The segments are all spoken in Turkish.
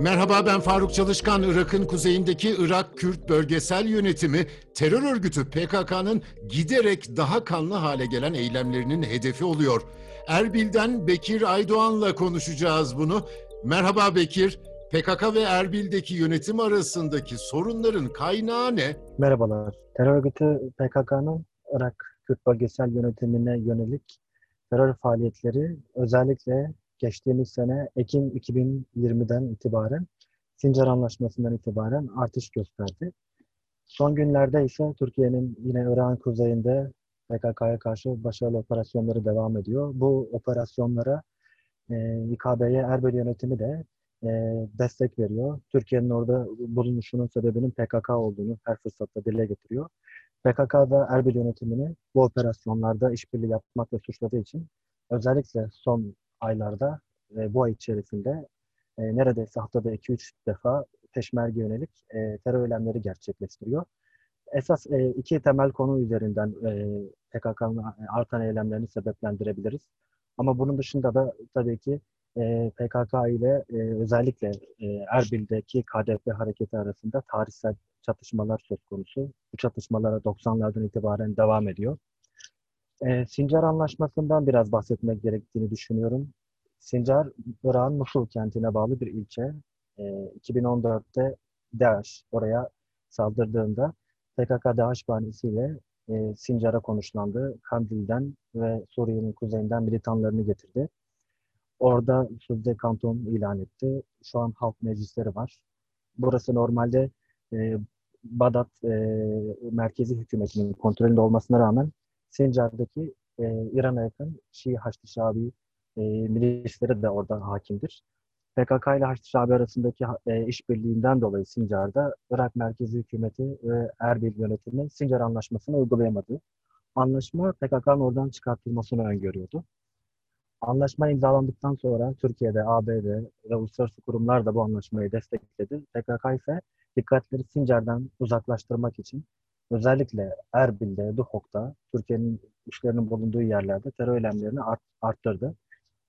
Merhaba ben Faruk Çalışkan. Irak'ın kuzeyindeki Irak Kürt Bölgesel Yönetimi terör örgütü PKK'nın giderek daha kanlı hale gelen eylemlerinin hedefi oluyor. Erbil'den Bekir Aydoğan'la konuşacağız bunu. Merhaba Bekir. PKK ve Erbil'deki yönetim arasındaki sorunların kaynağı ne? Merhabalar. Terör örgütü PKK'nın Irak Kürt bölgesel yönetimine yönelik terör faaliyetleri özellikle geçtiğimiz sene Ekim 2020'den itibaren Sincar Anlaşması'ndan itibaren artış gösterdi. Son günlerde ise Türkiye'nin yine Irak'ın kuzeyinde PKK'ya karşı başarılı operasyonları devam ediyor. Bu operasyonlara e, İKB'ye Erbil yönetimi de e, destek veriyor. Türkiye'nin orada bulunuşunun sebebinin PKK olduğunu her fırsatta dile getiriyor. PKK da Erbil yönetimini bu operasyonlarda işbirliği yapmakla suçladığı için özellikle son aylarda e, bu ay içerisinde e, neredeyse haftada 2-3 defa peşmerge yönelik e, terör eylemleri gerçekleştiriyor. Esas e, iki temel konu üzerinden e, PKK'nın artan eylemlerini sebeplendirebiliriz. Ama bunun dışında da tabii ki e, PKK ile e, özellikle e, Erbil'deki KDP hareketi arasında tarihsel çatışmalar söz konusu. Bu çatışmalara 90'lardan itibaren devam ediyor. E, Sincar Anlaşması'ndan biraz bahsetmek gerektiğini düşünüyorum. Sincar, Irak'ın Musul kentine bağlı bir ilçe. E, 2014'te DAEŞ oraya saldırdığında PKK-DAEŞ bahanesiyle e, Sincar'a konuşlandı. Kandil'den ve Suriye'nin kuzeyinden militanlarını getirdi. Orada sözde kanton ilan etti. Şu an halk meclisleri var. Burası normalde e, Bağdat e, merkezi hükümetinin kontrolünde olmasına rağmen Sincar'daki e, İran'a yakın Şii Haçlı Şabi e, milisleri de orada hakimdir. PKK ile Haçlı Şabi arasındaki e, işbirliğinden dolayı Sincar'da Irak merkezi hükümeti ve Erbil yönetimi Sincar Anlaşması'nı uygulayamadı. Anlaşma PKK'nın oradan çıkartılmasını öngörüyordu. Anlaşma imzalandıktan sonra Türkiye'de, ABD ve uluslararası kurumlar da bu anlaşmayı destekledi. PKK ise dikkatleri Sincar'dan uzaklaştırmak için özellikle Erbil'de, Duhok'ta, Türkiye'nin güçlerinin bulunduğu yerlerde terör eylemlerini art, arttırdı.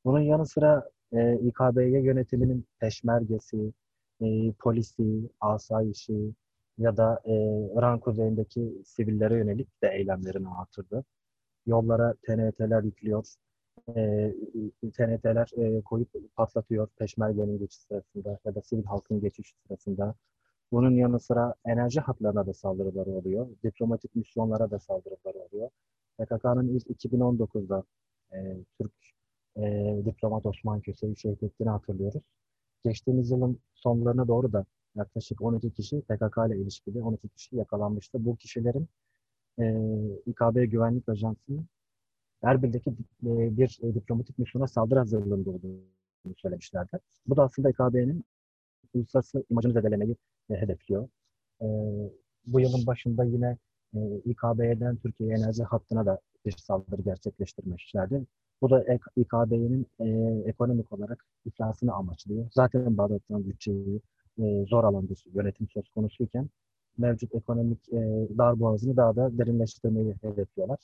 Bunun yanı sıra e, İKB'ye yönetiminin peşmergesi, e, polisi, asayişi ya da e, İran kuzeyindeki sivillere yönelik de eylemlerini artırdı. Yollara TNT'ler yüklüyor, e, TNT'ler e, koyup patlatıyor peşmergenin geçiş sırasında ya da sivil halkın geçiş sırasında. Bunun yanı sıra enerji hatlarına da saldırıları oluyor. Diplomatik misyonlara da saldırıları oluyor. PKK'nın ilk 2019'da e, Türk e, diplomat Osman Köse'yi şehit ettiğini hatırlıyoruz. Geçtiğimiz yılın sonlarına doğru da yaklaşık 12 kişi PKK ile ilişkili 12 kişi yakalanmıştı. Bu kişilerin e, İKB Güvenlik Ajansı'nın Erbil'deki e, bir e, diplomatik misyona saldırı hazırlığında olduğunu söylemişlerdi. Bu da aslında İKB'nin uluslararası imajını zedelemeyi e, hedefliyor. Bu yılın başında yine İKB'den Türkiye enerji hattına da bir saldırı gerçekleştirmişlerdi. Bu da İKB'nin ekonomik olarak iflasını amaçlıyor. Zaten Bağdat'tan bütçeyi zor alan bir yönetim söz konusuyken mevcut ekonomik darboğazını daha da derinleştirmeyi hedefliyorlar.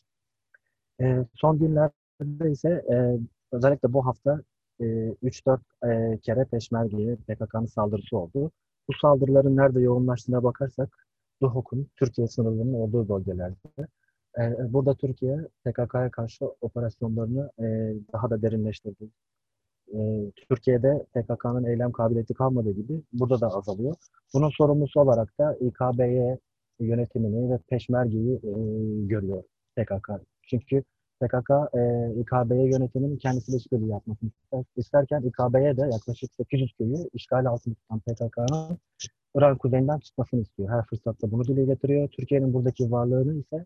E, son günlerde ise e, özellikle bu hafta e, 3-4 e, kere peşmergeye PKK'nın saldırısı oldu. Bu saldırıların nerede yoğunlaştığına bakarsak Duhok'un Türkiye sınırlarının olduğu bölgelerde. E, burada Türkiye PKK'ya karşı operasyonlarını e, daha da derinleştirdi. E, Türkiye'de PKK'nın eylem kabiliyeti kalmadığı gibi burada da azalıyor. Bunun sorumlusu olarak da İKB'ye yönetimini ve peşmergeyi e, görüyor PKK. Çünkü PKK e, İKB'ye yönetiminin kendisiyle işbirliği yapmasını isterken İKB'ye de yaklaşık 800 köyü işgal altında tutan PKK'nın İran kuzeyinden çıkmasını istiyor. Her fırsatta bunu dile getiriyor. Türkiye'nin buradaki varlığını ise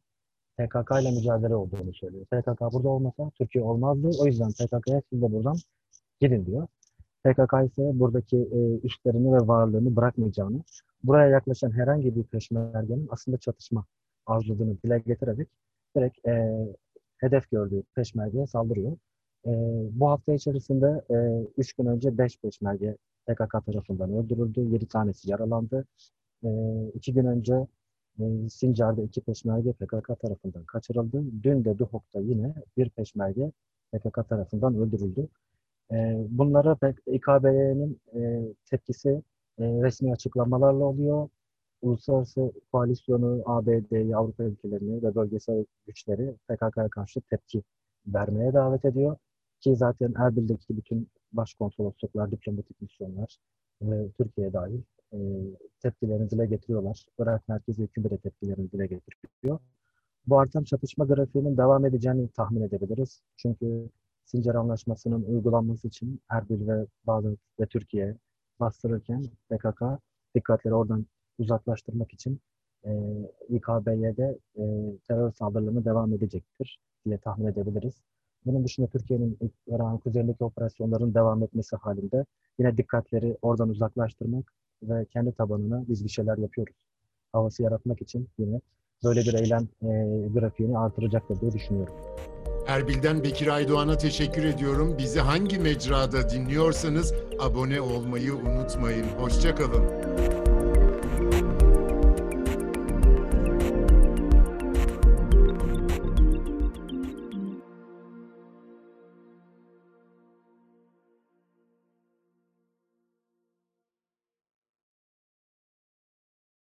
PKK ile mücadele olduğunu söylüyor. PKK burada olmasa Türkiye olmazdı. O yüzden PKK'ya siz de buradan gidin diyor. PKK ise buradaki e, üstlerini ve varlığını bırakmayacağını, buraya yaklaşan herhangi bir peşmergenin aslında çatışma arzuladığını dile getirerek direkt e, hedef gördüğü peşmergeye saldırıyor. E, bu hafta içerisinde 3 e, gün önce 5 peşmerge PKK tarafından öldürüldü. 7 tanesi yaralandı. 2 e, gün önce E, Sincar'da iki peşmerge PKK tarafından kaçırıldı. Dün de Duhok'ta yine bir peşmerge PKK tarafından öldürüldü. E, bunlara İKB'nin e, tepkisi e, resmi açıklamalarla oluyor. Uluslararası koalisyonu, ABD'yi, Avrupa ülkelerini ve bölgesel güçleri PKK'ya karşı tepki vermeye davet ediyor. Ki zaten Erbil'deki bütün başkonsolosluklar, diplomatik misyonlar ve Türkiye dahil e, tepkilerini dile getiriyorlar. Irak merkezi hükümeti de tepkilerini dile getiriyor. Bu artan çatışma grafiğinin devam edeceğini tahmin edebiliriz. Çünkü Sincar Anlaşması'nın uygulanması için Erbil ve Bağdat ve Türkiye bastırırken PKK dikkatleri oradan uzaklaştırmak için e, İKB'ye de e, terör saldırılarına devam edecektir diye tahmin edebiliriz. Bunun dışında Türkiye'nin Irak'ın kuzeyindeki operasyonların devam etmesi halinde yine dikkatleri oradan uzaklaştırmak ve kendi tabanına biz bir şeyler yapıyoruz. Havası yaratmak için yine böyle bir eylem e, grafiğini artıracaktır diye düşünüyorum. Erbil'den Bekir Aydoğan'a teşekkür ediyorum. Bizi hangi mecrada dinliyorsanız abone olmayı unutmayın. Hoşçakalın.